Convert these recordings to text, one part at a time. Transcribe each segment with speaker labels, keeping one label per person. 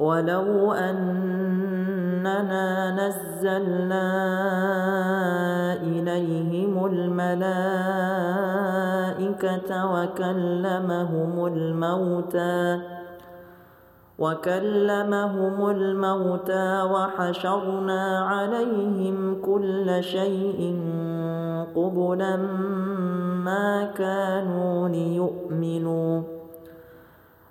Speaker 1: ولو أننا نزلنا إليهم الملائكة وكلمهم الموتى وكلمهم الموتى وحشرنا عليهم كل شيء قبلا ما كانوا ليؤمنوا.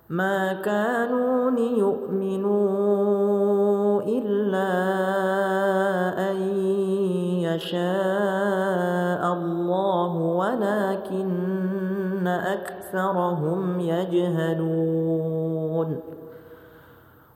Speaker 1: ما كانوا ليؤمنوا إلا أن يشاء الله ولكن أكثرهم يجهلون.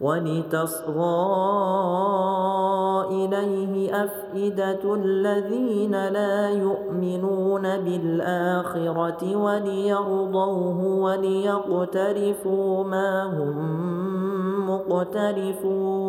Speaker 1: ولتصغى إليه أفئدة الذين لا يؤمنون بالآخرة وليرضوه وليقترفوا ما هم مقترفون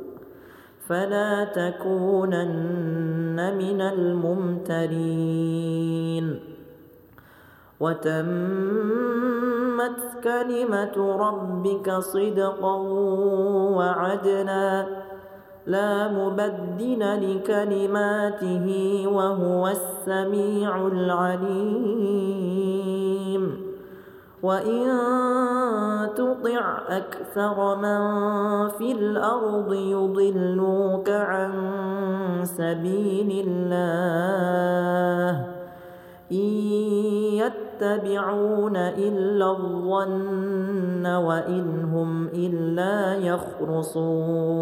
Speaker 1: فلا تكونن من الممترين. وتمت كلمة ربك صدقا وعدلا لا مبدل لكلماته وهو السميع العليم. وإن تطع أكثر من في الأرض يضلوك عن سبيل الله إن يتبعون إلا الظن وإن هم إلا يخرصون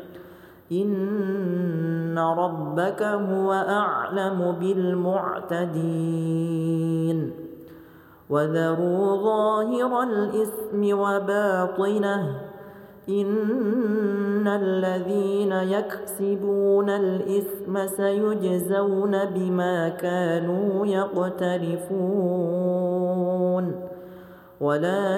Speaker 1: إن ربك هو أعلم بالمعتدين وذروا ظاهر الإثم وباطنه إن الذين يكسبون الإثم سيجزون بما كانوا يقترفون ولا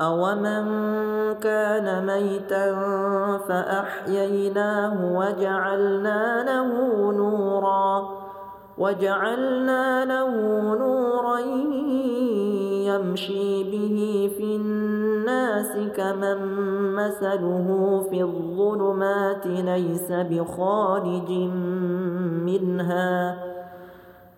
Speaker 1: أومن كان ميتا فأحييناه وجعلنا له نورا وجعلنا له نورا يمشي به في الناس كمن مثله في الظلمات ليس بخارج منها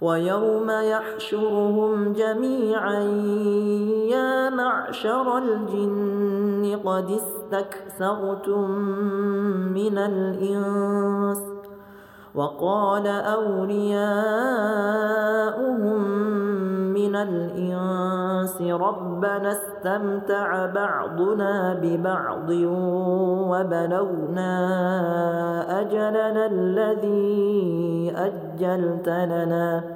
Speaker 1: ويوم يحشرهم جميعا يا معشر الجن قد استكثرتم من الإنس وقال أولياؤهم من الإنس ربنا استمتع بعضنا ببعض وبلغنا أجلنا الذي أجلت لنا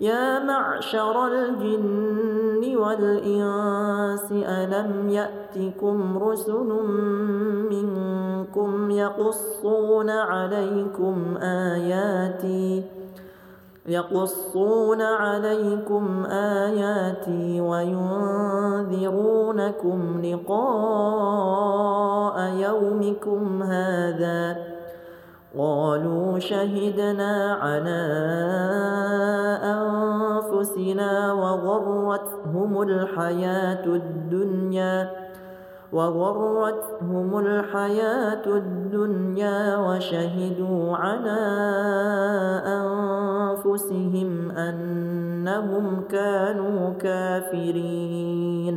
Speaker 1: يا معشر الجن والإنس ألم يأتكم رسل منكم يقصون عليكم آياتي يقصون عليكم آياتي وينذرونكم لقاء يومكم هذا. قالوا شهدنا على أنفسنا وغرتهم الحياة الدنيا وغرتهم الحياة الدنيا وشهدوا على أنفسهم أنهم كانوا كافرين.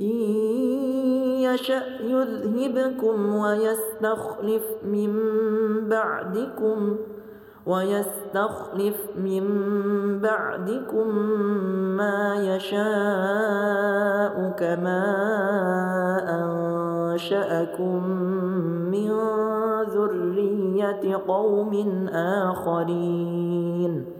Speaker 1: إن يشأ يذهبكم ويستخلف من بعدكم ويستخلف من بعدكم ما يشاء كما أنشأكم من ذرية قوم آخرين.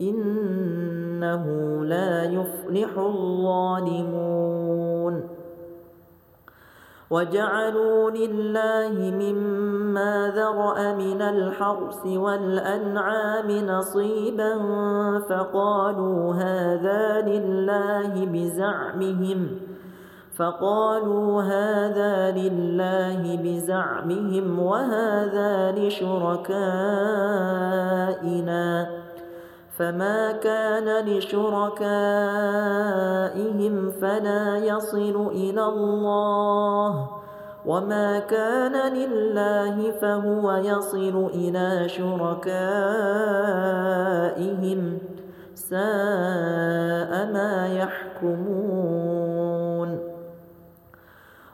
Speaker 1: إنه لا يفلح الظالمون. وجعلوا لله مما ذرأ من الحرث والأنعام نصيبا فقالوا هذا لله بزعمهم فقالوا هذا لله بزعمهم وهذا لشركائنا. فما كان لشركائهم فلا يصل إلى الله وما كان لله فهو يصل إلى شركائهم ساء ما يحكمون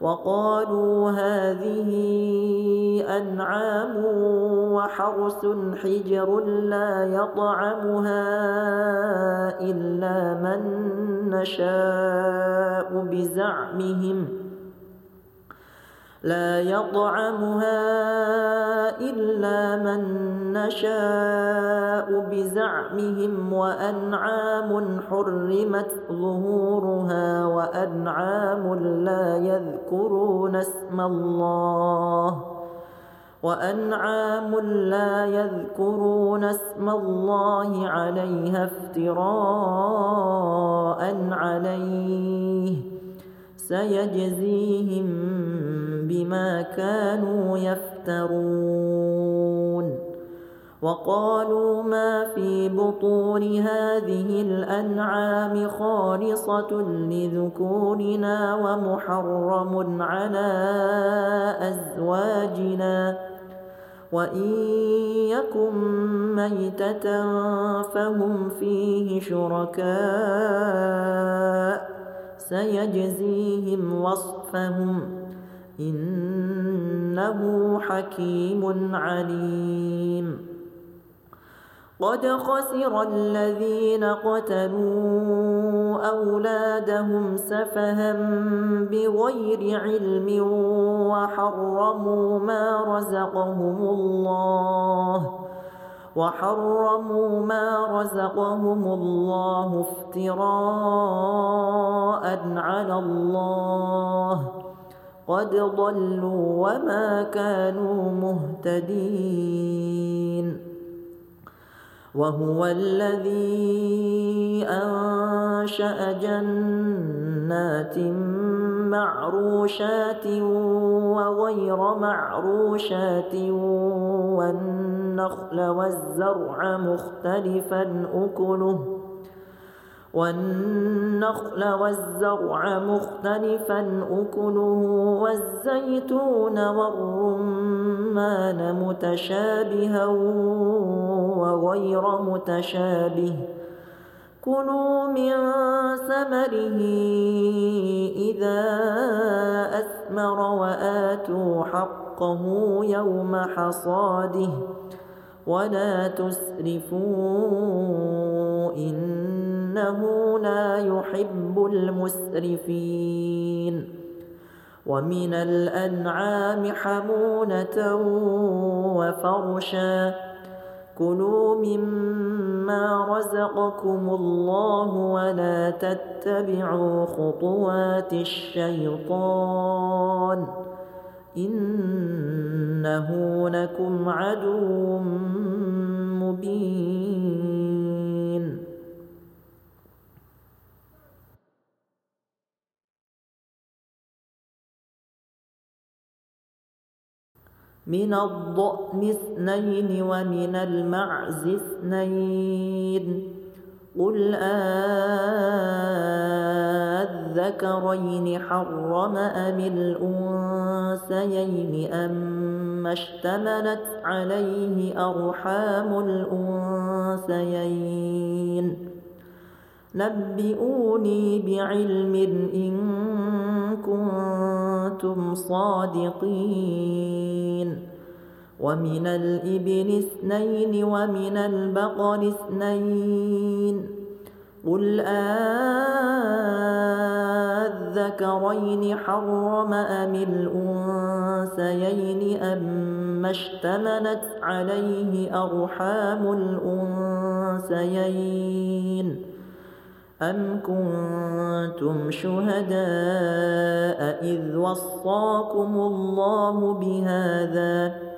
Speaker 1: وقالوا هذه أنعام وحرس حجر لا يطعمها إلا من نشاء بزعمهم لا يطعمها إلا من نشاء بزعمهم وأنعام حرمت ظهورها وأنعام لا يذكرون اسم الله وأنعام لا يذكرون اسم الله عليها افتراء عليه سيجزيهم بما كانوا يفترون. وقالوا ما في بطون هذه الأنعام خالصة لذكورنا ومحرم على أزواجنا. وإن يكن ميتة فهم فيه شركاء. سيجزيهم وصفهم إنه حكيم عليم. قد خسر الذين قتلوا أولادهم سفها بغير علم وحرموا ما رزقهم الله. وحرموا ما رزقهم الله افتراء على الله. قد ضلوا وما كانوا مهتدين. وهو الذي أنشأ جنات معروشات وغير معروشات والنخل والزرع مختلفا أكله. والنخل والزرع مختلفا أكله. والزيتون والرمان متشابها وغير متشابه. كلوا من ثمره إذا أثمر وآتوا حقه يوم حصاده. ولا تسرفوا إنه لا يحب المسرفين ومن الأنعام حمونة وفرشا كلوا مما رزقكم الله ولا تتبعوا خطوات الشيطان إنه لكم عدو مبين. من الضأن اثنين ومن المعز اثنين. قل أذكرين حرم أم الأنثيين أم اشتملت عليه أرحام الأنثيين نبئوني بعلم إن كنتم صادقين ومن الإبل اثنين ومن البقر اثنين. قل أذكرين حرم أم الأنثيين أم اشتملت عليه أرحام الأنثيين. أم كنتم شهداء إذ وصاكم الله بهذا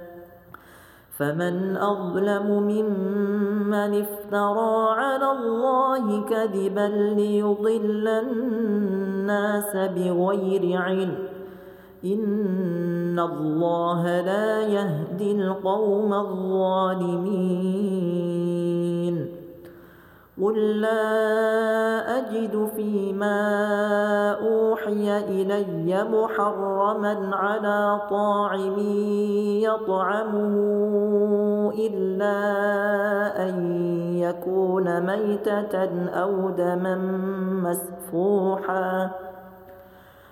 Speaker 1: فمن أظلم ممن افترى على الله كذبا ليضل الناس بغير علم. إن الله لا يهدي القوم الظالمين. قل لا أجد فيما أوحي إلي محرما على طاعم يطعمه إلا أن يكون ميتة أو دما مسفوحا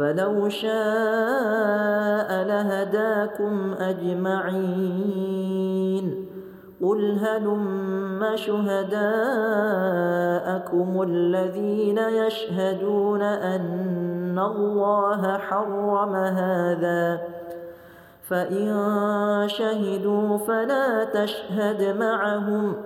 Speaker 1: فلو شاء لهداكم أجمعين. قل هلم شهداءكم الذين يشهدون أن الله حرم هذا. فإن شهدوا فلا تشهد معهم.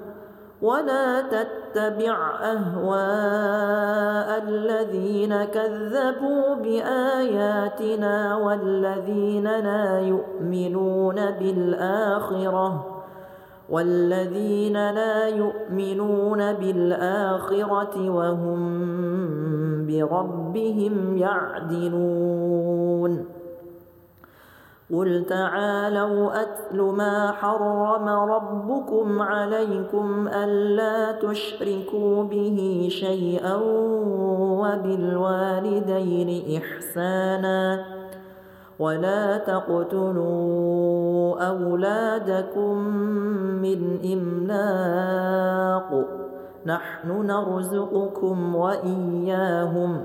Speaker 1: ولا تتبع أهواء الذين كذبوا بآياتنا والذين لا يؤمنون بالآخرة والذين لا يؤمنون بالآخرة وهم بربهم يعدلون قل تعالوا أتل ما حرم ربكم عليكم ألا تشركوا به شيئا وبالوالدين إحسانا ولا تقتلوا أولادكم من إملاق نحن نرزقكم وإياهم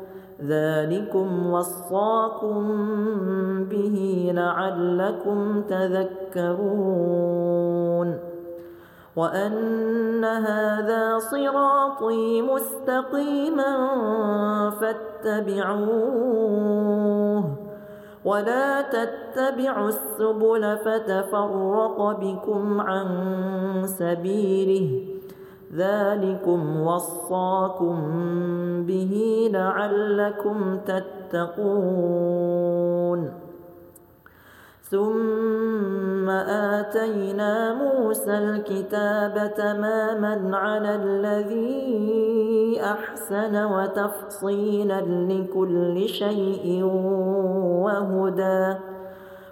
Speaker 1: ذلكم وصاكم به لعلكم تذكرون وأن هذا صراطي مستقيما فاتبعوه ولا تتبعوا السبل فتفرق بكم عن سبيله ذلكم وصاكم به لعلكم تتقون. ثم آتينا موسى الكتاب تماما على الذي أحسن وتفصيلا لكل شيء وهدى.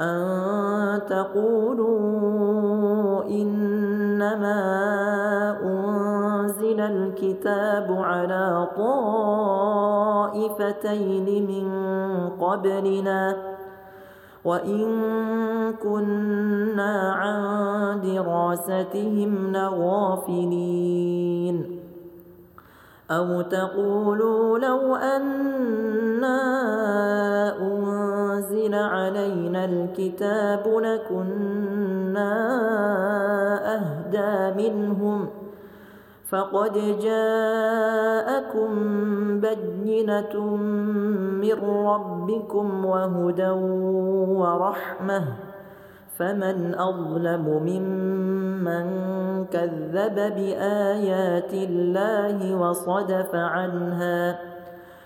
Speaker 1: أن تقولوا إنما أنزل الكتاب على طائفتين من قبلنا وإن كنا عن دراستهم لغافلين. أو تقولوا لو أنا أنزل علينا الكتاب لكنا أهدى منهم فقد جاءكم بينة من ربكم وهدى ورحمة فمن أظلم ممن كذب بآيات الله وصدف عنها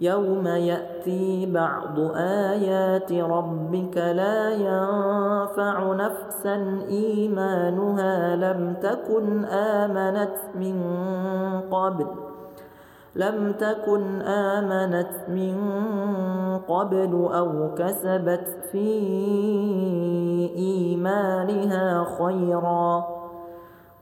Speaker 1: يوم يأتي بعض آيات ربك لا ينفع نفسا إيمانها لم تكن آمنت من قبل لم تكن آمنت من قبل أو كسبت في إيمانها خيرا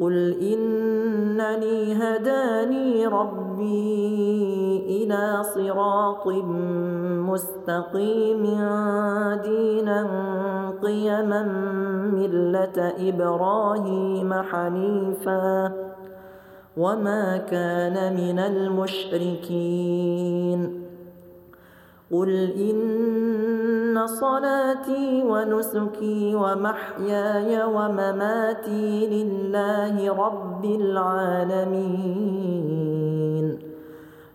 Speaker 1: قل إنني هداني ربي إلى صراط مستقيم دينا قيما ملة إبراهيم حنيفا وما كان من المشركين قل إن صلاتي ونسكي ومحياي ومماتي لله رب العالمين.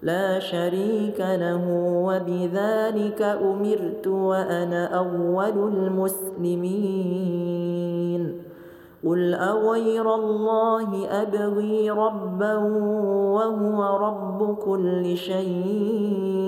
Speaker 1: لا شريك له وبذلك أمرت وأنا أول المسلمين. قل أغير الله أبغي ربا وهو رب كل شيء.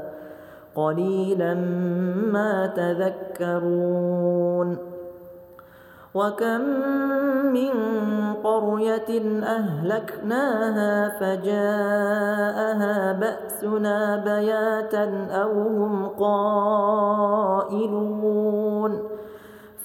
Speaker 1: قليلا ما تذكرون وكم من قرية أهلكناها فجاءها بأسنا بياتا أو هم قائلون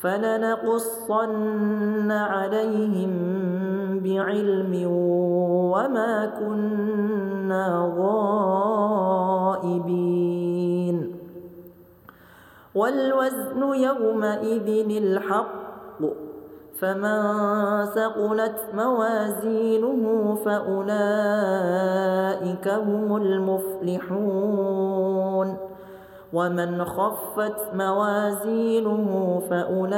Speaker 1: فلنقصن عليهم بعلم وما كنا غائبين. والوزن يومئذ الحق فمن ثقلت موازينه فأولئك هم المفلحون. ومن خفت موازينه فأولئك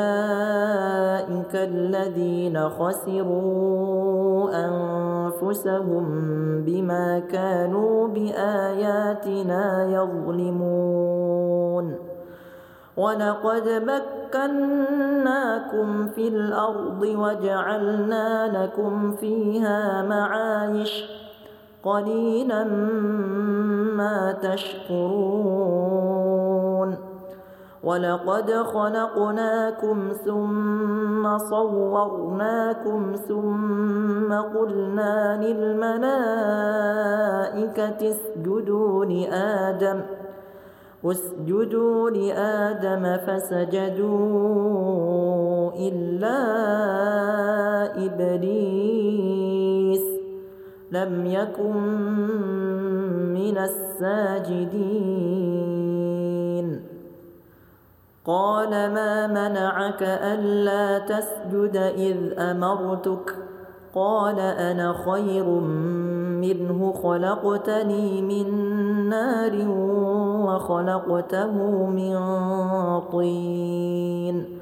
Speaker 1: الذين خسروا أنفسهم بما كانوا بآياتنا يظلمون. ولقد مكناكم في الأرض وجعلنا لكم فيها معايش قليلا ما تشكرون. ولقد خلقناكم ثم صورناكم ثم قلنا للملائكة اسجدوا لآدم اسجدوا لآدم فسجدوا إلا إبليس. لم يكن من الساجدين. قال ما منعك ألا تسجد إذ أمرتك؟ قال أنا خير منه خلقتني من نار وخلقته من طين.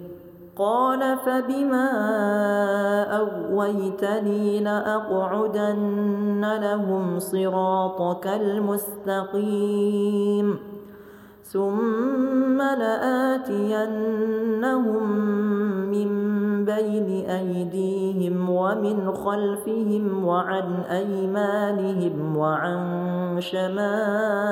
Speaker 1: قال فبما أغويتني لأقعدن لهم صراطك المستقيم. ثم لآتينهم من بين أيديهم ومن خلفهم وعن أيمانهم وعن شمائلهم.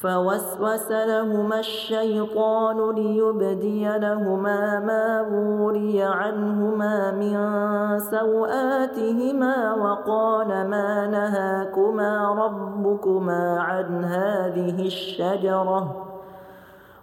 Speaker 1: فوسوس لهما الشيطان ليبدي لهما ما وري عنهما من سوآتهما وقال ما نهاكما ربكما عن هذه الشجرة.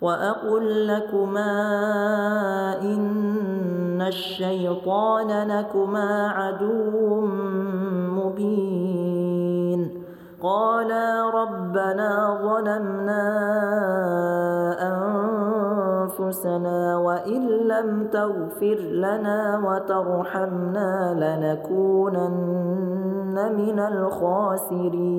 Speaker 1: وأقل لكما إن الشيطان لكما عدو مبين. قالا ربنا ظلمنا أنفسنا وإن لم تغفر لنا وترحمنا لنكونن من الخاسرين.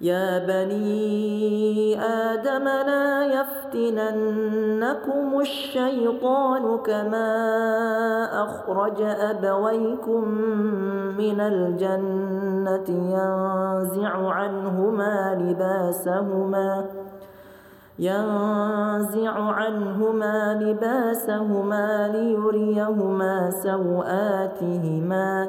Speaker 1: يا بني آدم لا يفتننكم الشيطان كما أخرج أبويكم من الجنة ينزع عنهما لباسهما ينزع عنهما لباسهما ليريهما سوآتهما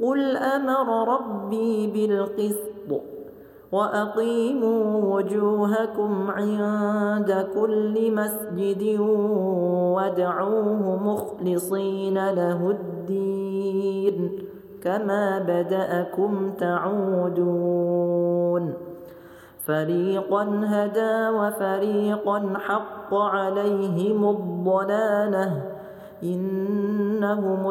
Speaker 1: قل أمر ربي بالقسط وأقيموا وجوهكم عند كل مسجد وادعوه مخلصين له الدين كما بدأكم تعودون فريقا هدى وفريقا حق عليهم الضلاله إنهم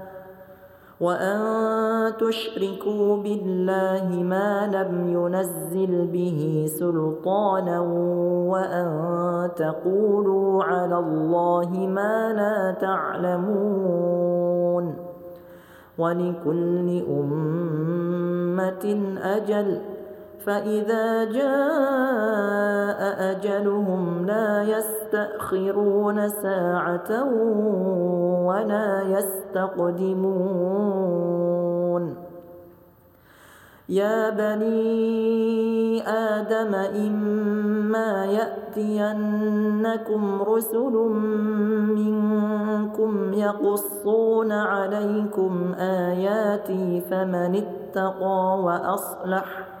Speaker 1: وأن تشركوا بالله ما لم ينزل به سلطانا وأن تقولوا على الله ما لا تعلمون. ولكل أمة أجل. فإذا جاء أجلهم لا يستأخرون ساعة ولا يستقدمون. يا بني آدم إما يأتينكم رسل منكم يقصون عليكم آياتي فمن اتقى وأصلح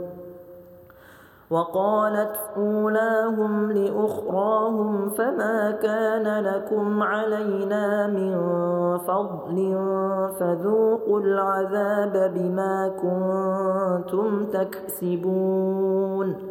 Speaker 1: وقالت أولاهم لأخراهم فما كان لكم علينا من فضل فذوقوا العذاب بما كنتم تكسبون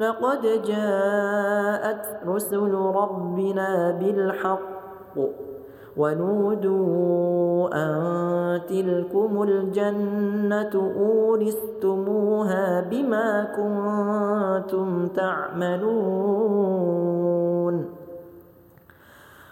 Speaker 1: لقد جاءت رسل ربنا بالحق ونودوا أن تلكم الجنة أورثتموها بما كنتم تعملون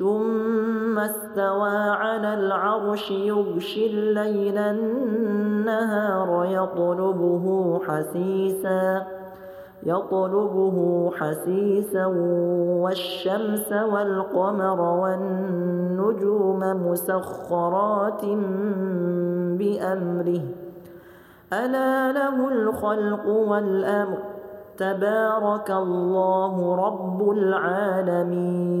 Speaker 1: ثم استوى على العرش يغشي الليل النهار يطلبه حسيسا يطلبه حسيسا والشمس والقمر والنجوم مسخرات بأمره. ألا له الخلق والأمر؟ تبارك الله رب العالمين.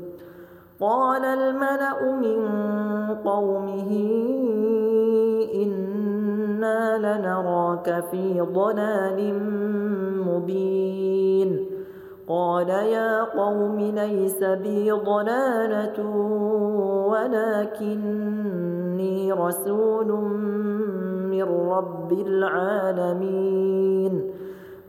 Speaker 1: قال الملأ من قومه إنا لنراك في ضلال مبين. قال يا قوم ليس بي ضلالة ولكني رسول من رب العالمين.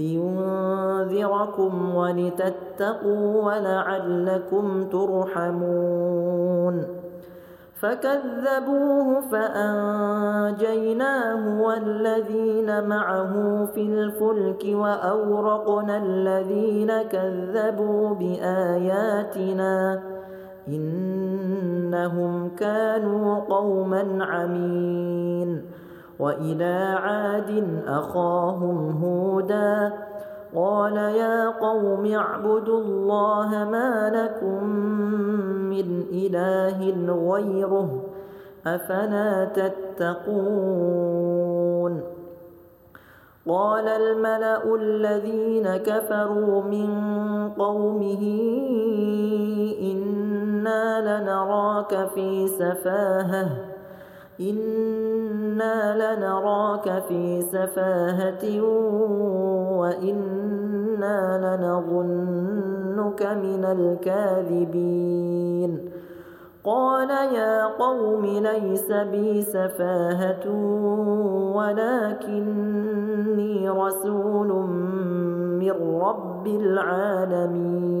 Speaker 1: لينذركم ولتتقوا ولعلكم ترحمون. فكذبوه فأنجيناه والذين معه في الفلك وأورقنا الذين كذبوا بآياتنا إنهم كانوا قوما عمين. وإلى عاد أخاهم هودا قال يا قوم اعبدوا الله ما لكم من إله غيره أفلا تتقون قال الملأ الذين كفروا من قومه إنا لنراك في سفاهة إنا لنراك في سفاهة وإنا لنظنك من الكاذبين قال يا قوم ليس بي سفاهة ولكني رسول من رب العالمين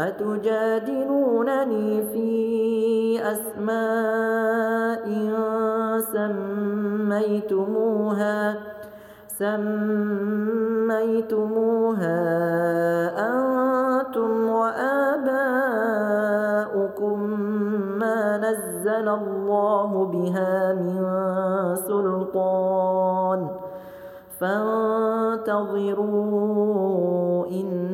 Speaker 1: أتجادلونني في أسماء سميتموها سميتموها أنتم وآباؤكم ما نزل الله بها من سلطان. فانتظروا إني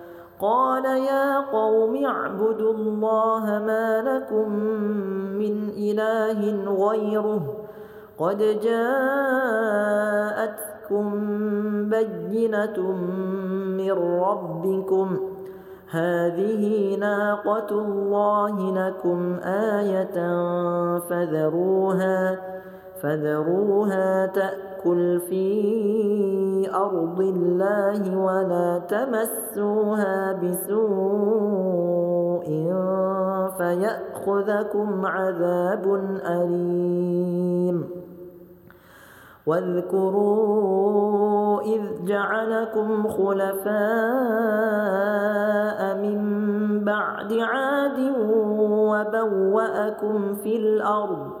Speaker 1: قال يا قوم اعبدوا الله ما لكم من إله غيره قد جاءتكم بينة من ربكم. هذه ناقة الله لكم آية فذروها فذروها تأكل في أرض الله ولا تمسوها بسوء فيأخذكم عذاب أليم. واذكروا إذ جعلكم خلفاء من بعد عاد وبوأكم في الأرض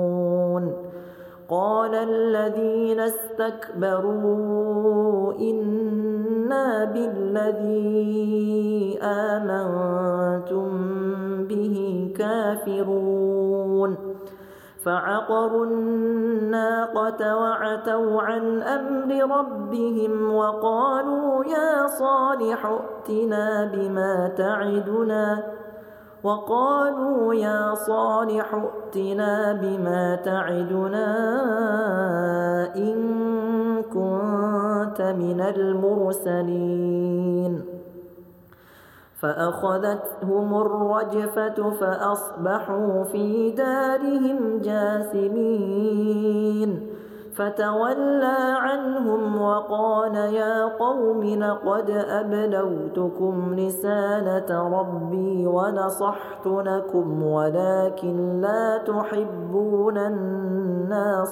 Speaker 1: قال الذين استكبروا إنا بالذي آمنتم به كافرون. فعقروا الناقة وعتوا عن أمر ربهم وقالوا يا صالح ائتنا بما تعدنا. وقالوا يا صالح ائتنا بما تعدنا إن كنت من المرسلين. فأخذتهم الرجفة فأصبحوا في دارهم جاثمين. فتولى عنهم وقال يا قوم لقد أبلوتكم رسالة ربي ونصحت لكم ولكن لا تحبون الناصحين.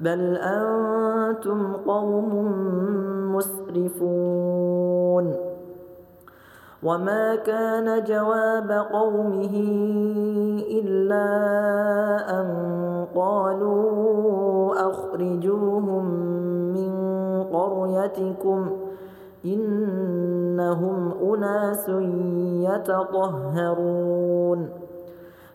Speaker 1: بل أنتم قوم مسرفون وما كان جواب قومه إلا أن قالوا أخرجوهم من قريتكم إنهم أناس يتطهرون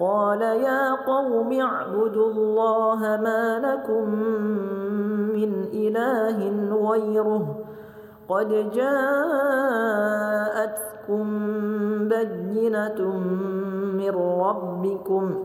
Speaker 1: قال يا قوم اعبدوا الله ما لكم من إله غيره قد جاءتكم بينة من ربكم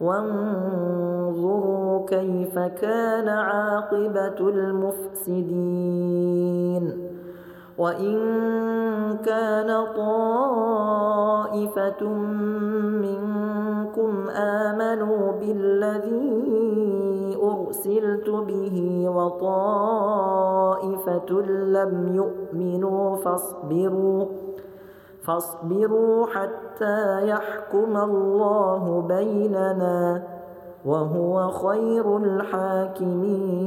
Speaker 1: وانظروا كيف كان عاقبة المفسدين. وإن كان طائفة منكم آمنوا بالذي أرسلت به وطائفة لم يؤمنوا فاصبروا فاصبروا حتى يحكم الله بيننا وهو خير الحاكمين.